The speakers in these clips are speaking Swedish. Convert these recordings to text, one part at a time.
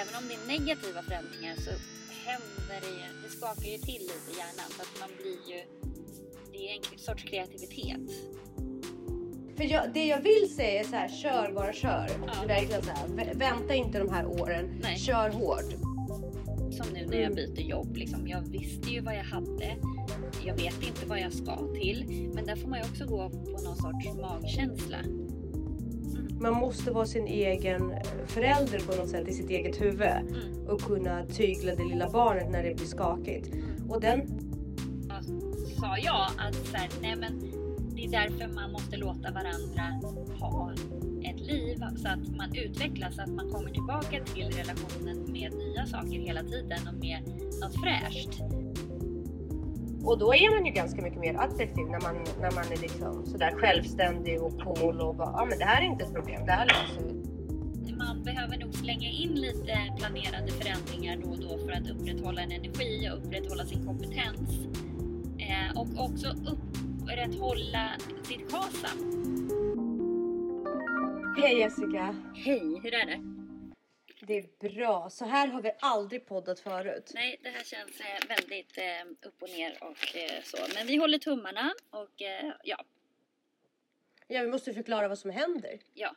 även om det är negativa förändringar så händer det ju, det skakar ju till lite i hjärnan så att man blir ju, det är en sorts kreativitet. För jag, det jag vill säga är så här, kör bara kör. Ja. Verkligen så här, vä- vänta inte de här åren. Nej. Kör hårt. Som nu när jag byter jobb. Liksom. Jag visste ju vad jag hade. Jag vet inte vad jag ska till. Men där får man ju också gå på någon sorts magkänsla. Man måste vara sin egen förälder på något sätt i sitt eget huvud. Mm. Och kunna tygla det lilla barnet när det blir skakigt. Och den, sa jag att så här, nej men, det är därför man måste låta varandra ha ett liv. Så att man utvecklas, så att man kommer tillbaka till relationen med nya saker hela tiden och med något fräscht. Och då är man ju ganska mycket mer attraktiv när man, när man är liksom sådär självständig och cool och bara, ja men det här är inte ett problem, det här löser vi. Man behöver nog slänga in lite planerade förändringar då och då för att upprätthålla en energi och upprätthålla sin kompetens. Eh, och också upprätthålla sitt kasa. Hej Jessica! Hej, hur är det? Det är bra. Så här har vi aldrig poddat förut. Nej, det här känns eh, väldigt eh, upp och ner och eh, så. Men vi håller tummarna och eh, ja, Ja, vi måste förklara vad som händer. ja.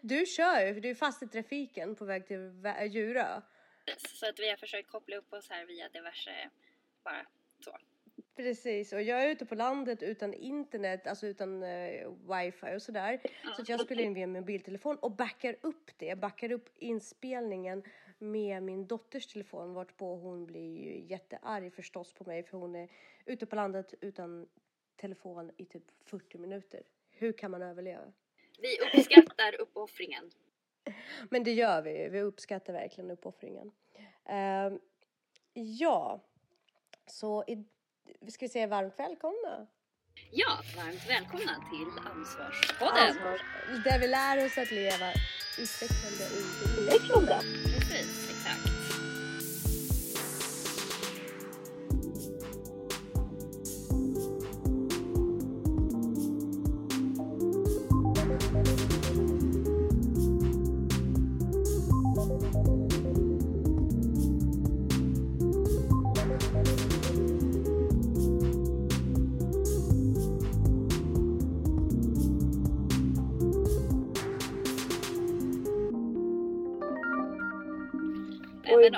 Du kör ju, för du är fast i trafiken på väg till Djurö. Så att vi har försökt koppla upp oss här via diverse, bara så. Precis, och jag är ute på landet utan internet, alltså utan eh, wifi och sådär. Så att jag spelar in via mobiltelefon och backar upp det, backar upp inspelningen med min dotters telefon varpå hon blir ju jättearg förstås på mig för hon är ute på landet utan telefon i typ 40 minuter. Hur kan man överleva? Vi uppskattar uppoffringen. Men det gör vi, vi uppskattar verkligen uppoffringen. Ehm, ja, så i, ska vi säga varmt välkomna. Ja, varmt välkomna till Ansvarspodden. Ansvar, där vi lär oss att leva utvecklande och utvecklande.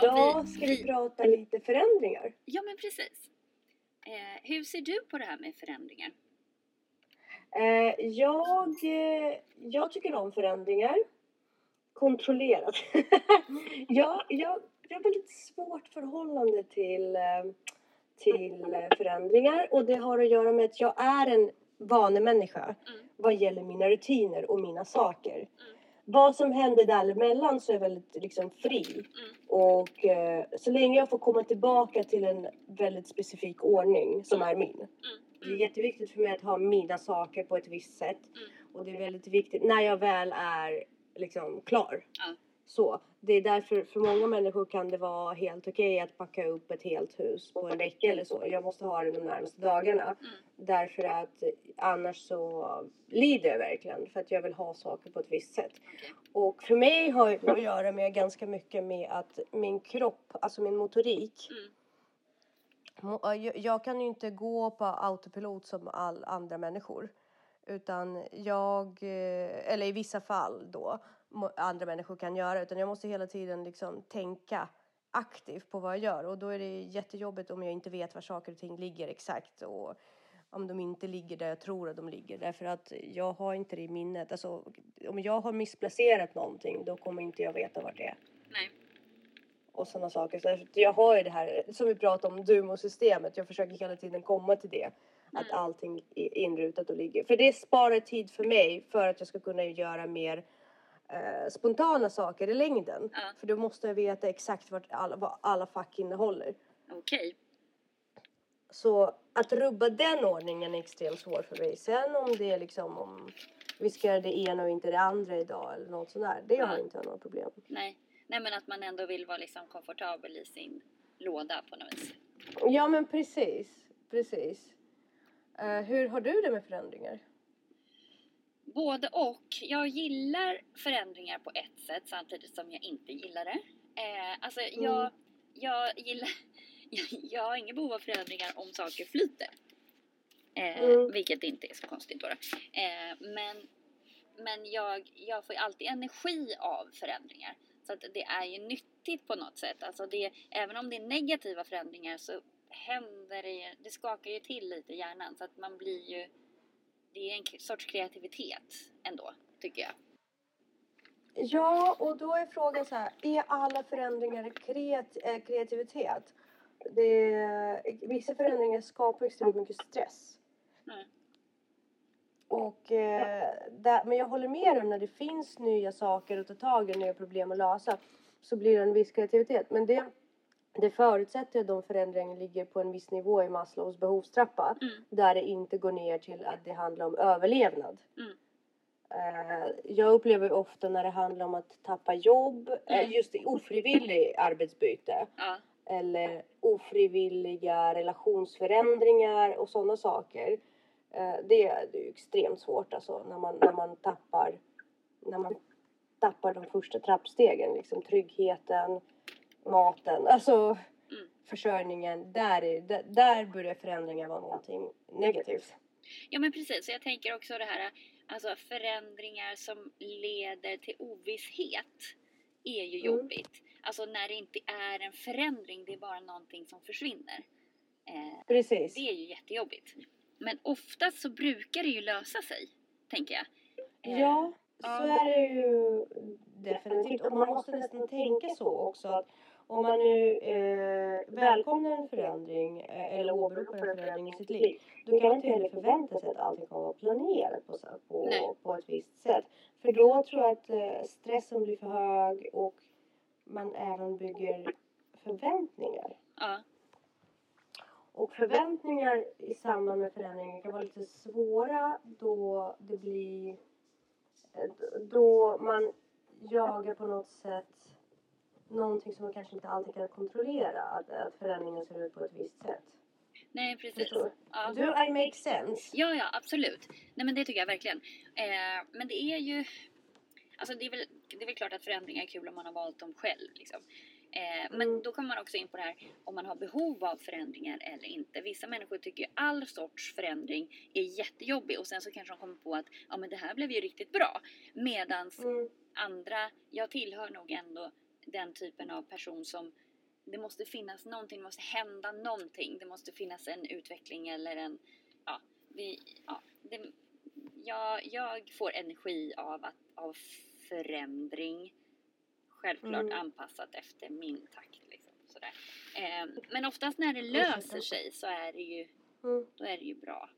Idag ska vi prata lite förändringar. Ja, men precis. Eh, hur ser du på det här med förändringar? Eh, jag, eh, jag tycker om förändringar. Kontrollerat. jag, jag, jag har väldigt svårt förhållande till, eh, till eh, förändringar och det har att göra med att jag är en vanemänniska Mm. vad gäller mina rutiner och mina saker. Vad som händer däremellan så är jag väldigt liksom fri. Och eh, så länge jag får komma tillbaka till en väldigt specifik ordning som är min. Mm. Det är jätteviktigt för mig att ha mina saker på ett visst sätt. Mm. Och det är väldigt viktigt när jag väl är liksom klar. Ja. Så det är därför för många människor kan det vara helt okej att packa upp ett helt hus på en vecka eller så. Jag måste ha det de närmaste dagarna. Mm. Därför att annars så lider jag verkligen för att jag vill ha saker på ett visst sätt. Okej. Och för mig har det att göra med ganska mycket med att min kropp, alltså min motorik. Mm. Jag, kan ju inte gå på autopilot som all andra människor. Utan jag, eh, eller i vissa fall då, andra människor kan göra. Utan jag måste hela tiden liksom tänka aktivt på vad jag gör. Och då är det jättejobbigt om jag inte vet var saker och ting ligger exakt. Och om de inte ligger där jag tror att de ligger. Därför att jag har inte det i minnet. Alltså, om jag har missplacerat någonting då kommer inte jag veta vart det är Nej. och sådana saker. Så jag har ju det här som vi pratade om, Dumo-systemet. Jag försöker hela tiden komma till det. Att allting är inrutat och ligger. För det sparar tid för mig för att jag ska kunna göra mer eh, spontana saker i längden. Ja. För då måste jag veta exakt vart alla, vad alla fack innehåller. Okej. Så att rubba den ordningen är extremt svårt för mig. Sen om det är liksom om vi ska göra det ena och inte det andra idag eller något sånt där. Det har Ja. inte jag några problem. Nej. Nej, men att man ändå vill vara liksom komfortabel i sin låda på något vis. Ja men precis, precis. Eh, hur har du det med förändringar? Både och. Jag gillar förändringar på ett sätt samtidigt som jag inte gillar det. Eh, alltså jag, Mm. jag gillar... Jag, jag har inget behov av förändringar om saker flyter. Eh, Mm. Vilket inte är så konstigt då. då. Eh, men men jag, jag får ju alltid energi av förändringar. Så att det är ju nyttigt på något sätt. Alltså det, även om det är negativa förändringar så händer det ju, det skakar ju till lite i hjärnan. Så att man blir ju, det är en sorts kreativitet ändå, tycker jag. Ja, och då är frågan så här, är alla förändringar kreat eh, kreativitet? Det, vissa förändringar skapar extremt mycket stress. Mm. Och, eh, där, men jag håller med om när det finns nya saker att ta tag i, nya problem att lösa, så blir det en viss kreativitet. Men det, det förutsätter att de förändringarna ligger på en viss nivå i Maslows behovstrappa, Mm. där det inte går ner till att det handlar om överlevnad. Mm. Eh, jag upplever ofta när det handlar om att tappa jobb, eh, Mm. just ofrivillig arbetsbyte Ja, eller ofrivilliga relationsförändringar och sådana saker. Eh, det, är- extremt svårt alltså när man, när man tappar när man tappar de första trappstegen, liksom tryggheten, maten, alltså Mm. försörjningen. Där, är, där, där börjar förändringar vara någonting negativt. ja men precis. Så jag tänker också det här, alltså förändringar som leder till ovisshet är ju Mm. jobbigt. Alltså när det inte är en förändring, det är bara någonting som försvinner. Eh, Precis. Det är ju jättejobbigt. Men oftast så brukar det ju lösa sig, tänker jag. Eh, Ja, så är det ju definitivt. Och man måste nästan tänka så också att om man nu eh, välkomnar en förändring eh, eller åberopar en förändring i sitt liv då kan man inte heller förvänta sig att allting kommer att vara planerat på, Nej. på, på ett visst sätt. För då tror jag att eh, stressen blir för hög och man även bygger förväntningar. Ja, Och förväntningar i samband med förändringar kan vara lite svåra då det blir eh, då man jagar på något sätt någonting som man kanske inte alltid kan kontrollera att, att förändringen ser ut på ett visst sätt. nej precis. Ja. Do I make sense? Ja, ja, absolut. Nej, men det tycker jag verkligen. Eh, men det är ju... Alltså det är, väl, det är väl klart att förändringar är kul om man har valt dem själv. Liksom. Eh, men Mm. då kommer man också in på det här om man har behov av förändringar eller inte. Vissa människor tycker ju all sorts förändring är jättejobbig och sen så kanske de kommer på att ja, men det här blev ju riktigt bra. Medans Mm. andra, jag tillhör nog ändå den typen av person som det måste finnas någonting, det måste hända någonting. Det måste finnas en utveckling eller en, ja, vi, ja det, jag, jag får energi av, att, av förändring. Självklart Mm. anpassat efter min takt. Liksom, sådär. Eh, men oftast när det löser sig så är det ju, Mm. då är det ju bra.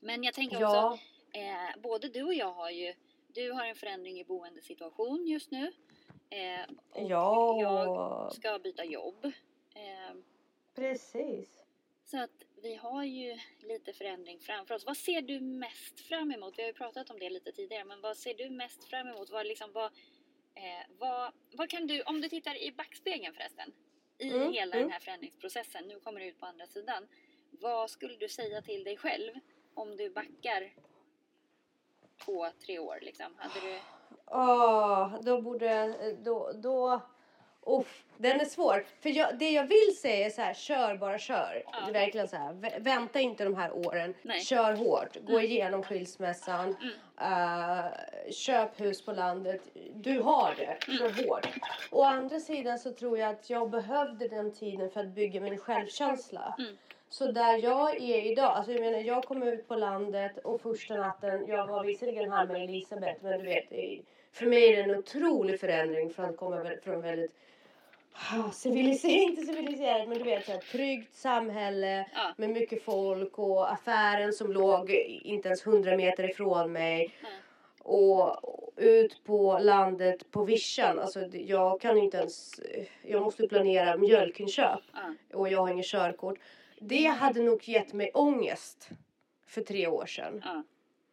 Men jag tänker också, Ja, Eh, både du och jag har ju, du har en förändring i boendesituation just nu. Eh, och ja jag ska byta jobb. Eh, precis. så att vi har ju lite förändring framför oss. Vad ser du mest fram emot? Vi har ju pratat om det lite tidigare, men vad ser du mest fram emot? Vad, liksom, vad, eh, vad, vad kan du, om du tittar i backspegeln förresten, i Mm, hela mm. den här förändringsprocessen, nu kommer du ut på andra sidan. Vad skulle du säga till dig själv om du backar två, tre år liksom? Hade du... Åh, då borde... Då... då Uff, den är svår. För jag, det jag vill säga är så här, kör bara kör. Ja. Verkligen så här, vä- vänta inte de här åren. Nej. Kör hårt. Gå igenom skilsmässan. Mm. eh, köp hus på landet. Du har det. Kör hårt. Å andra sidan så tror jag att jag behövde den tiden för att bygga min självkänsla. Mm. Så där jag är idag, alltså jag menar jag kom ut på landet och första natten, jag var visserligen här med Elisabeth men du vet, för mig är det en otrolig förändring från att komma från väldigt ah, civiliserat, inte civiliserat men du vet här, tryggt samhälle Ja. med mycket folk och affären som låg inte ens hundra meter ifrån mig Ja. och ut på landet på vischan. Alltså jag kan inte ens, jag måste planera mjölkinköp Ja. och jag har inget körkort. Det hade nog gett mig ångest för tre år sedan. Ja.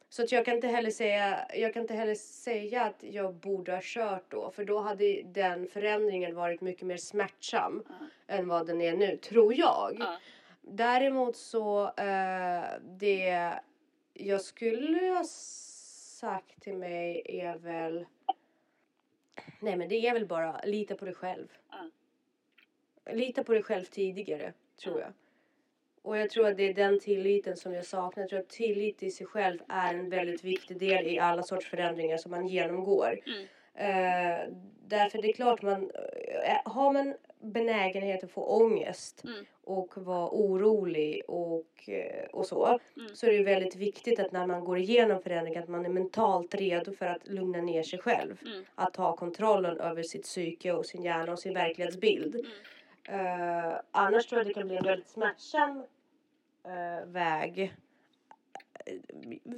Så att jag kan inte heller säga, jag kan inte heller säga att jag borde ha kört då. För då hade den förändringen varit mycket mer smärtsam Ja. än vad den är nu, tror jag. Ja. Däremot så, eh, det jag skulle ha sagt till mig är väl Nej men det är väl bara lita på dig själv. Lita på dig själv tidigare, tror jag. Och jag tror att det är den tilliten som jag saknar. Jag tror att tillit till sig själv är en väldigt viktig del i alla sorts förändringar som man genomgår. Mm. Eh, därför det är klart man, eh, har man benägenhet att få ångest Mm. och vara orolig och, eh, och så. Mm. Så är det väldigt viktigt att när man går igenom förändringar att man är mentalt redo för att lugna ner sig själv. Mm. Att ta kontrollen över sitt psyke och sin hjärna och sin verklighetsbild. Eh, annars tror jag det kan bli en väldigt smärtsam eh, väg eh,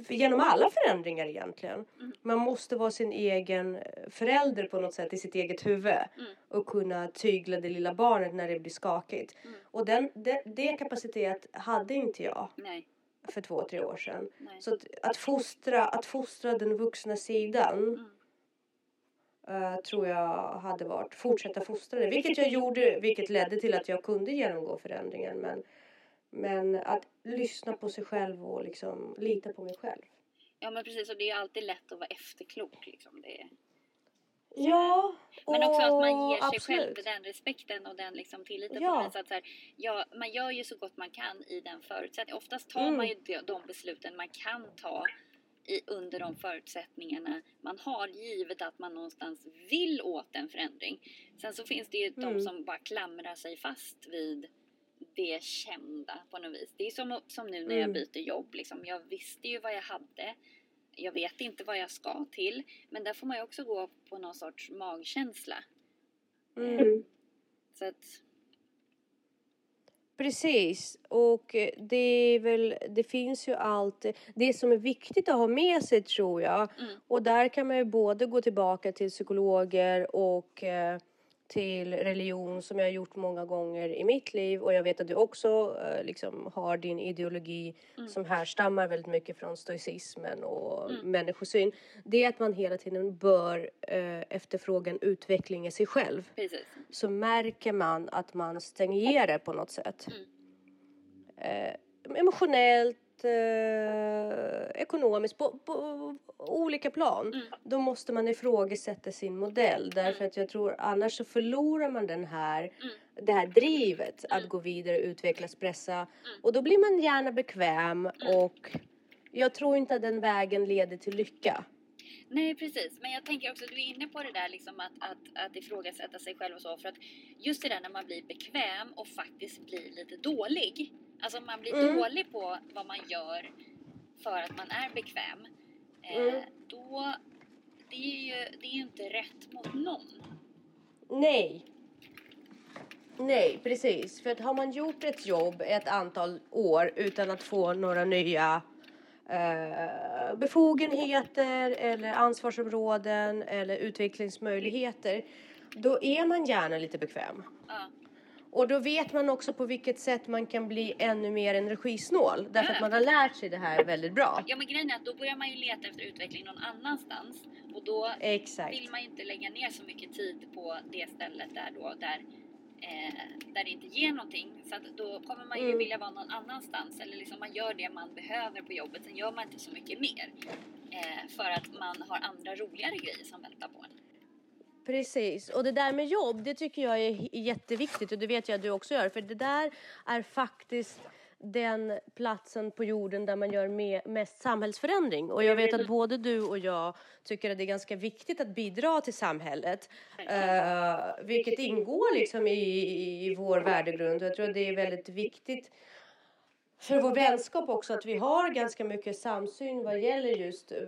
genom alla förändringar egentligen. Mm. Man måste vara sin egen förälder på något sätt i sitt eget huvud Mm. och kunna tygla det lilla barnet när det blir skakigt. Mm. Och den, det, det kapacitet hade inte jag Nej, för två, tre år sedan. nej. Så att, att, fostra, att fostra den vuxna sidan Mm. Tror jag hade varit fortsätta fostra det. Vilket jag gjorde, vilket ledde till att jag kunde genomgå förändringen. Men, men att lyssna på sig själv och liksom lita på mig själv. Ja men precis och det är alltid lätt att vara efterklok liksom. Det är... Ja, Men också att man ger sig absolut. själv den respekten och den liksom tilliten Ja. på något vis att så här, ja, man gör ju så gott man kan i den förutsättningen. Oftast tar Mm. man ju de, de besluten man kan ta i, under de förutsättningarna man har givet att man någonstans vill åt en förändring. Sen så finns det ju Mm. de som bara klamrar sig fast vid det kända på något vis. Det är som, som nu när jag Mm. byter jobb liksom. Jag visste ju vad jag hade. Jag vet inte vad jag ska till. Men där får man ju också gå på någon sorts magkänsla. Mm. Så att, Precis, och eh, det är väl, det finns ju allt, det som är viktigt att ha med sig tror jag, Mm. och där kan man ju både gå tillbaka till psykologer och eh, till religion som jag har gjort många gånger i mitt liv och jag vet att du också eh, liksom har din ideologi Mm. som härstammar väldigt mycket från stoicismen och Mm. människosyn. Det är att man hela tiden bör eh, efterfråga en utveckling i sig själv precis. så märker man att man stagnerar på något sätt. Mm. Eh, emotionellt, eh, ekonomiskt, på, på olika plan. Mm. Då måste man ifrågasätta sin modell. Därför att jag tror annars så förlorar man den här, Mm. det här drivet att Mm. gå vidare, utvecklas, pressa. Och då blir man gärna bekväm Mm. och jag tror inte att den vägen leder till lycka. Nej precis, men jag tänker också att du är inne på det där liksom att, att, att ifrågasätta sig själv och så för att just det där när man blir bekväm och faktiskt blir lite dålig. Alltså man blir Mm. dålig på vad man gör för att man är bekväm. Eh, Mm. Då, det är ju det är inte rätt mot någon. Nej. Nej, precis. För att har man gjort ett jobb ett antal år utan att få några nya eh, befogenheter eller ansvarsområden eller utvecklingsmöjligheter då är man gärna lite bekväm. Ja, Och då vet man också på vilket sätt man kan bli ännu mer energisnål därför att man har lärt sig det här väldigt bra. ja men grejen är att då börjar man ju leta efter utveckling någon annanstans och då Exakt. vill man ju inte lägga ner så mycket tid på det stället där då där, eh, där det inte ger någonting. Så att då kommer man ju Mm. vilja vara någon annanstans eller liksom man gör det man behöver på jobbet. Sen gör man inte så mycket mer. Eh, för att man har andra roligare grejer som väntar på en. Precis, och det där med jobb, det tycker jag är jätteviktigt och det vet jag att du också gör. För det där är faktiskt den platsen på jorden där man gör me- mest samhällsförändring. Och jag vet att både du och jag tycker att det är ganska viktigt att bidra till samhället. Eh, vilket ingår liksom i, i, i vår värdegrund. Och jag tror att det är väldigt viktigt för vår vänskap också att vi har ganska mycket samsyn vad gäller just eh,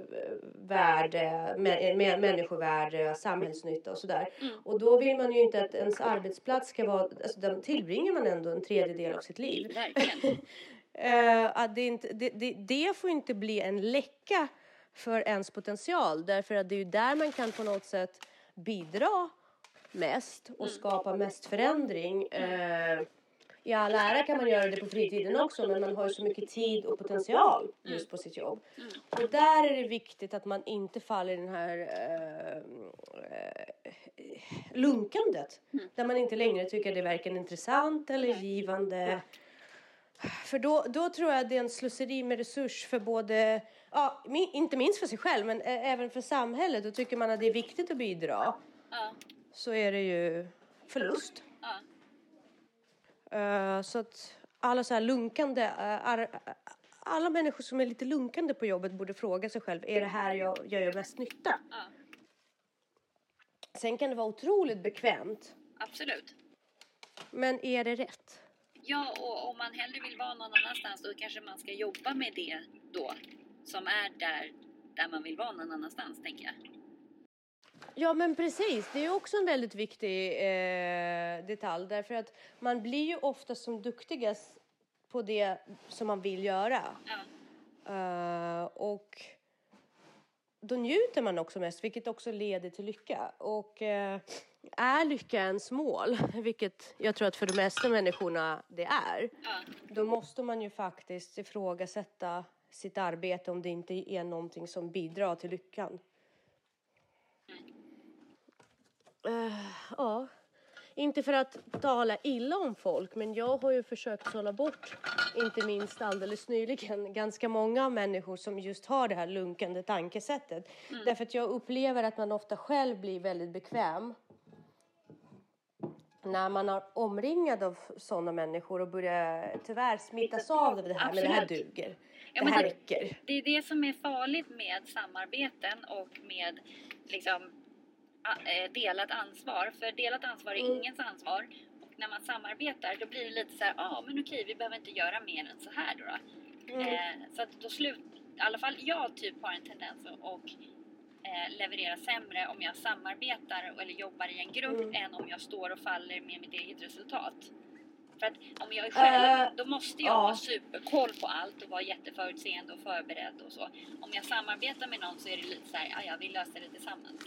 värde, mä, mä, människovärde, samhällsnytta och sådär. Mm. Och då vill man ju inte att ens arbetsplats ska vara, alltså där tillbringar man ändå en tredjedel av sitt liv. Verkligen. Eh, att det, inte, det, det, det får inte bli en läcka för ens potential därför att det är ju där man kan på något sätt bidra mest och Mm. skapa mest förändring. Eh, I all ära kan man göra det på fritiden också men man har ju så mycket tid och potential just på sitt jobb. Mm. Och där är det viktigt att man inte faller i den här eh, eh, lunkandet. Mm. Där man inte längre tycker det är varken intressant eller givande. För då, då tror jag det är en slöseri med resurs för både, ja, inte minst för sig själv, men ä- även för samhället. Då tycker man att det är viktigt att bidra. Ja, Så är det ju förlust. ja, Eh, så att alla så här lunkande, eh, alla människor som är lite lunkande på jobbet borde fråga sig själv, är det här jag, jag gör mest nytta? ja. Sen kan det vara otroligt bekvämt, Absolut. men är det rätt? Ja, och om man hellre vill vara någon annanstans då kanske man ska jobba med det då. Som är där, där man vill vara någon annanstans, tänker jag. Ja men precis, det är också en väldigt viktig eh, detalj därför att man blir ju ofta som duktigast på det som man vill göra. Ja, Eh, och då njuter man också mest, vilket också leder till lycka. Och eh, är lycka ens mål, vilket jag tror att för de flesta människorna det är, ja, då måste man ju faktiskt ifrågasätta sitt arbete om det inte är någonting som bidrar till lyckan. Eh, ja, inte för att tala illa om folk, men jag har ju försökt sålla bort, inte minst alldeles nyligen, ganska många människor som just har det här lunkande tankesättet. Därför att jag upplever att man ofta själv blir väldigt bekväm när man är omringad av sådana människor och börjar tyvärr smittas av det här, men det här Absolut. duger. Ja, det här det- räcker. Det är det som är farligt med samarbeten och med liksom delat ansvar. För delat ansvar är Mm. ingens ansvar. Och när man samarbetar då blir det lite så här, ja ah, men okej vi behöver inte göra mer än så här då. då. Mm. Eh, så att då slut, i alla fall jag typ har en tendens att och, eh, leverera sämre om jag samarbetar eller jobbar i en grupp Mm. än om jag står och faller med mitt eget resultat. För att om jag är själv, Eh, då måste jag ja. ha superkoll på allt och vara jätteförutseende och förberedd och så. Om jag samarbetar med någon så är det lite så här, ja, ja vi löser det tillsammans.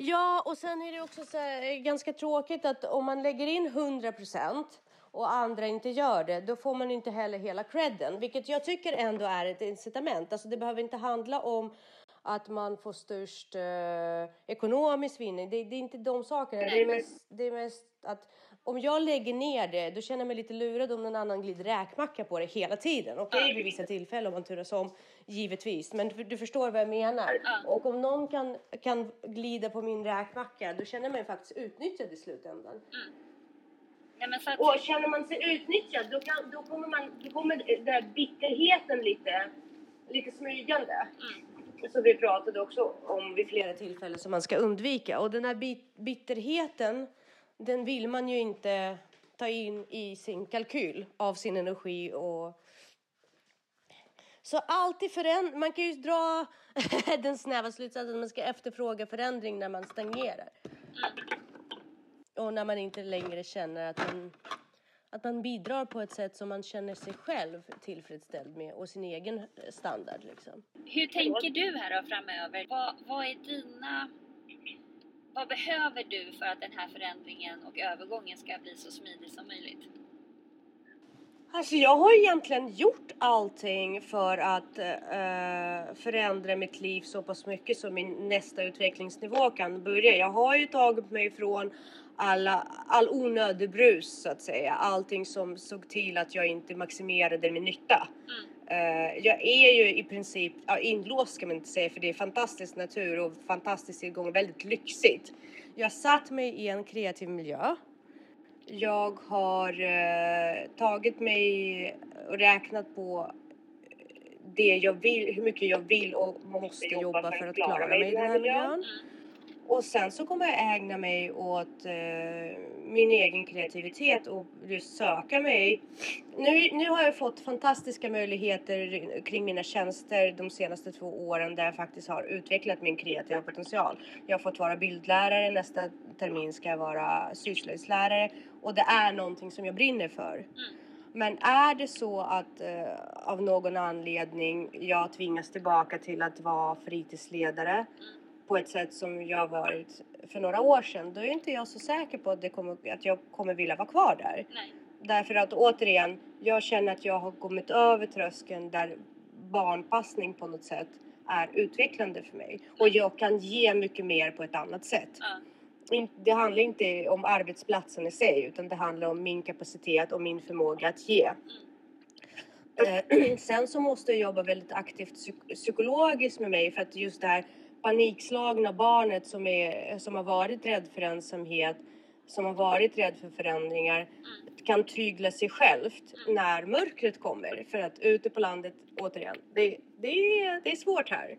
Ja, och sen är det också så här, eh, ganska tråkigt att om man lägger in 100% och andra inte gör det, då får man inte heller hela credden, vilket jag tycker ändå är ett incitament. Alltså det behöver inte handla om att man får störst eh, ekonomisk vinning. Det, det är inte de sakerna. Det är, mest, det är mest att om jag lägger ner det, då känner jag mig lite lurad om någon annan glider räkmacka på det hela tiden. Okej, vid vissa tillfällen om man turas om, givetvis. Men du, förstår vad jag menar. Ja. Och om någon kan, kan glida på min räkmacka, då känner jag mig faktiskt utnyttjad i slutändan. Nej, men så att, Och känner man sig utnyttjad, då, kan, då kommer, man, då kommer den där bitterheten lite, lite smygande. mm, Som vi pratade också om vid flera tillfällen som man ska undvika. Och den här bit, bitterheten, den vill man ju inte ta in i sin kalkyl av sin energi och så alltid föränd- man kan ju dra den snäva slutsatsen att man ska efterfråga förändring när man stagnerar. Och när man inte längre känner att man, att man bidrar på ett sätt som man känner sig själv tillfredsställd med och sin egen standard liksom. hur tänker du här då framöver? Vad, vad är dina... Vad behöver du för att den här förändringen och övergången ska bli så smidig som möjligt? Alltså jag har egentligen gjort allting för att eh, förändra mitt liv så pass mycket som min nästa utvecklingsnivå kan börja. Jag har ju tagit mig från alla, all onödig brus så att säga. Allting som såg till att jag inte maximerade min nytta. Eh, jag är ju i princip ja, inlåst ska man inte säga för det är fantastisk natur och fantastisk tillgång och väldigt lyxigt. Jag satt mig i en kreativ miljö. Jag har eh, tagit mig och räknat på det jag vill, hur mycket jag vill och måste jobba för att klara mig i den här miljön. Mm. Och sen så kommer jag ägna mig åt eh, min egen kreativitet och just söka mig. Nu, nu har jag fått fantastiska möjligheter kring mina tjänster de senaste två åren där jag faktiskt har utvecklat min kreativa potential. Jag har fått vara bildlärare, nästa termin ska jag vara syslöjdslärare och det är någonting som jag brinner för. Men är det så att eh, av någon anledning jag tvingas tillbaka till att vara fritidsledare på ett sätt som jag varit för några år sedan, då är inte jag så säker på att, det kommer, att jag kommer vilja vara kvar där. Nej. Därför att återigen, jag känner att jag har kommit över tröskeln där barnpassning på något sätt är utvecklande för mig. Och jag kan ge mycket mer på ett annat sätt. Ja. det handlar inte om arbetsplatsen i sig utan det handlar om min kapacitet och min förmåga att ge. Eh, Sen så måste jag jobba väldigt aktivt psyk- psykologiskt med mig för att just det här panikslagna barnet som, är, som har varit rädd för ensamhet, som har varit rädd för förändringar kan tygla sig självt när mörkret kommer. För att ute på landet, återigen, det, det, är, det är svårt här.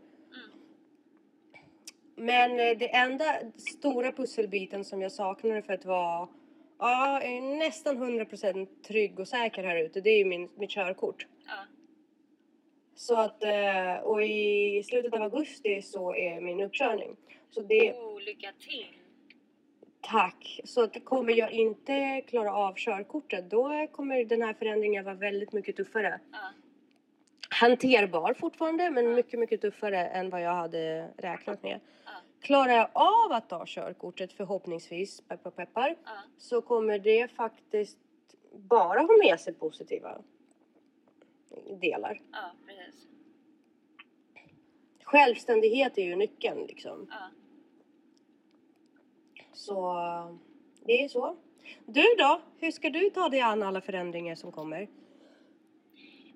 Men eh, det enda stora pusselbiten som jag saknade för att vara ja, nästan 100% trygg och säker här ute, det är ju min, mitt körkort. Ja. Så att, eh, och i slutet av augusti så är min uppkörning. Så det, Oh, lycka till! tack. Så att kommer jag inte klara av körkortet då kommer den här förändringen vara väldigt mycket tuffare. Ja. Hanterbar fortfarande men Ja. mycket, mycket tuffare än vad jag hade räknat med. Ja. Klarar jag av att ta körkortet förhoppningsvis, peppar peppar, så kommer det faktiskt bara ha med sig positiva delar. Ja, precis. Självständighet är ju nyckeln liksom. Ja. Så det är så. Du då? Hur ska du ta dig an alla förändringar som kommer?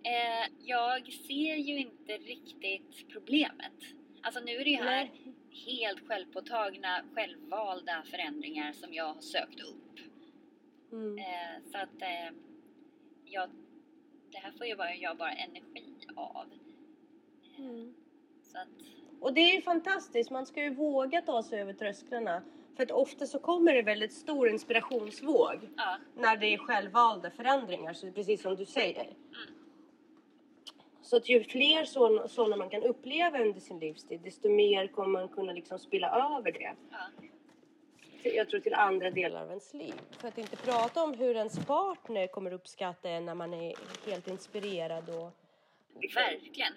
Eh, jag ser ju inte riktigt problemet. Alltså nu är det ju här Nej. helt självpåtagna, självvalda förändringar som jag har sökt upp. Mm. Eh, så att eh, jag, det här får ju bara, jag bara energi av. Mm. Så att, Och det är ju fantastiskt, man ska ju våga ta sig över trösklarna. För att ofta så kommer det väldigt stor inspirationsvåg ja, när det är självvalda förändringar, så precis som du säger. Så att ju fler sådana man kan uppleva under sin livstid, desto mer kommer man kunna liksom spilla över det. ja, jag tror till andra delar av ens liv. För att inte prata om hur ens partner kommer uppskatta en när man är helt inspirerad och... verkligen.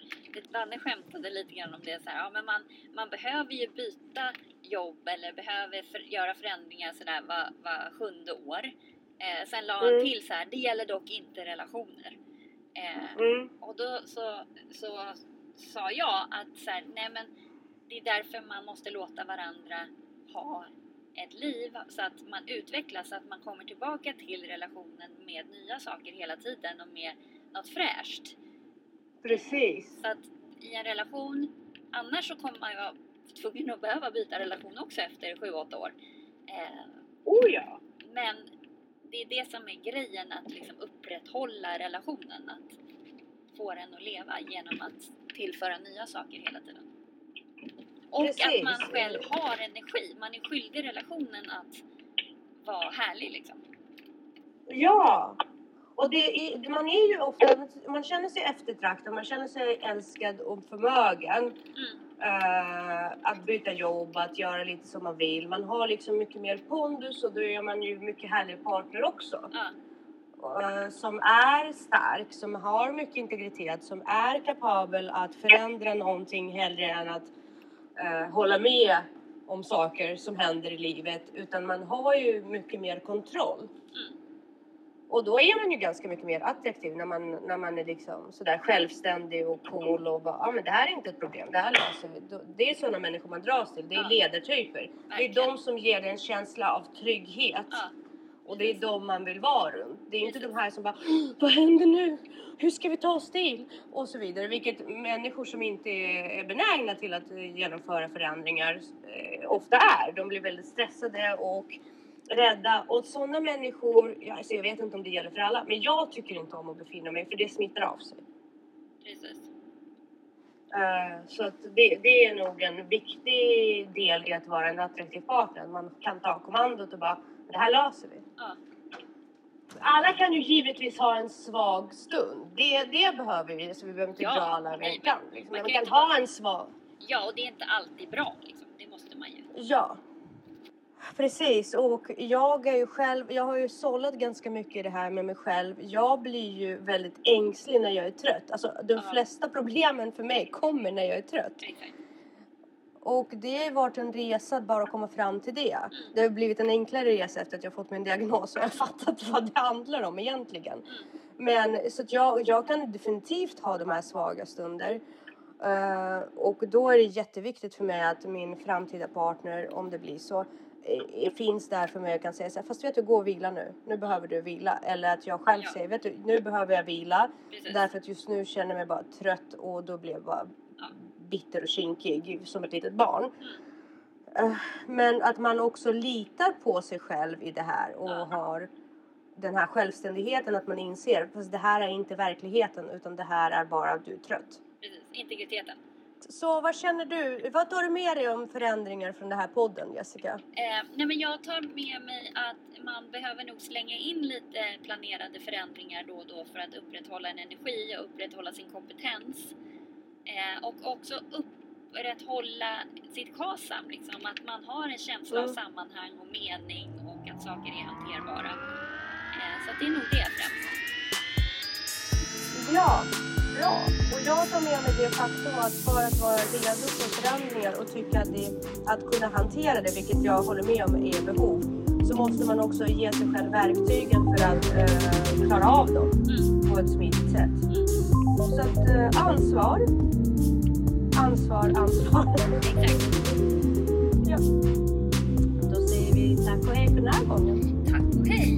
Danne skämtade lite grann om det så här, ja men man, man behöver ju byta jobb eller behöver för, göra förändringar sådär var, var sjunde år. Eh, sen la han Mm. till så här, det gäller dock inte relationer. Eh, Mm. Och då så, så sa jag att så här, nej men det är därför man måste låta varandra ha ett liv så att man utvecklas, så att man kommer tillbaka till relationen med nya saker hela tiden och med något fräscht. Precis. Så att i en relation, annars så kommer man ju vara tvungen att behöva byta relation också efter 7-8 år. Eh, Oh ja. men det är det som är grejen, att liksom upprätthålla relationen. Att få den att leva genom att tillföra nya saker hela tiden. Och Precis. att man själv har energi. Man är skyldig relationen att vara härlig liksom. Ja! Och det är, man är ju ofta, man känner sig eftertraktad, man känner sig älskad och förmögen. Mm. eh, att byta jobb, att göra lite som man vill. Man har liksom mycket mer pondus och då är man ju mycket härligare partner också. Ja, Eh, som är stark, som har mycket integritet, som är kapabel att förändra någonting hellre än att eh, hålla med om saker som händer i livet. Utan man har ju mycket mer kontroll. Mm. Och då är man ju ganska mycket mer attraktiv när man, när man är liksom sådär självständig och cool och bara, ja ah, men det här är inte ett problem, det här löser vi. Det är sådana människor man dras till, det är Ja. ledartyper. Det är de som ger dig en känsla av trygghet. ja, Och det är de man vill vara runt. Det är inte de här som bara Vad händer nu? Hur ska vi ta oss till? Och så vidare. Vilket människor som inte är benägna till att eh, genomföra förändringar eh, ofta är. De blir väldigt stressade och rädda. Och sådana människor, alltså jag vet inte om det gäller för alla, men jag tycker inte om att befinna mig för det smittar av sig. precis. Eh, Så att det, det är nog en viktig del i att vara en attraktiv partner. Man kan ta kommandot och bara, det här löser vi. Ja, Alla kan ju givetvis ha en svag stund. Det, det behöver vi, så vi behöver inte Ja, dra alla över en kant. Liksom. man man kan ha en svag... ja och det är inte alltid bra liksom. Det måste man ju. Ja. Precis, och jag är ju själv, jag har ju sållat ganska mycket i det här med mig själv. Jag blir ju väldigt ängslig när jag är trött. Alltså de Ja. flesta problemen för mig kommer när jag är trött. Exakt. Och det har varit en resa bara att komma fram till det. Det har blivit en enklare resa efter att jag fått min diagnos och jag har fattat vad det handlar om egentligen. Men så att jag, jag kan definitivt ha de här svaga stunder. Eh, och då är det jätteviktigt för mig att min framtida partner, om det blir så, eh, finns där för mig och kan säga så här, fast vet du, gå och vila nu. Nu behöver du vila. Eller att jag själv Ja. säger, vet du, nu behöver jag vila. Precis. Därför att just nu känner jag mig bara trött och då blir jag bara Ja. Bitter och kinkig som ett litet barn. Eh, Men att man också litar på sig själv i det här och har den här självständigheten att man inser fast det här är inte verkligheten utan det här är bara att du är trött. Precis. Integriteten. Så vad känner du? Vad tar du med dig om förändringar från den här podden Jessica? Eh, nej men jag tar med mig att man behöver nog slänga in lite planerade förändringar då och då för att upprätthålla en energi och upprätthålla sin kompetens. Eh, och också upprätthålla sitt KASAM, liksom, att man har en känsla av Mm. sammanhang och mening och att saker är hanterbara. Eh, så det är nog det främst. Ja, bra. Och jag tar med mig det faktum att för att vara redo för förändringar och tycka att, det, att kunna hantera det, vilket jag håller med om är behov, så måste man också ge sig själv verktygen för att eh, klara av dem Mm. på ett smidigt sätt. Så att eh, ansvar, Ansvar, ansvar. Exakt. Ja. Då säger vi tack och hej för den här gången. Tack och hej.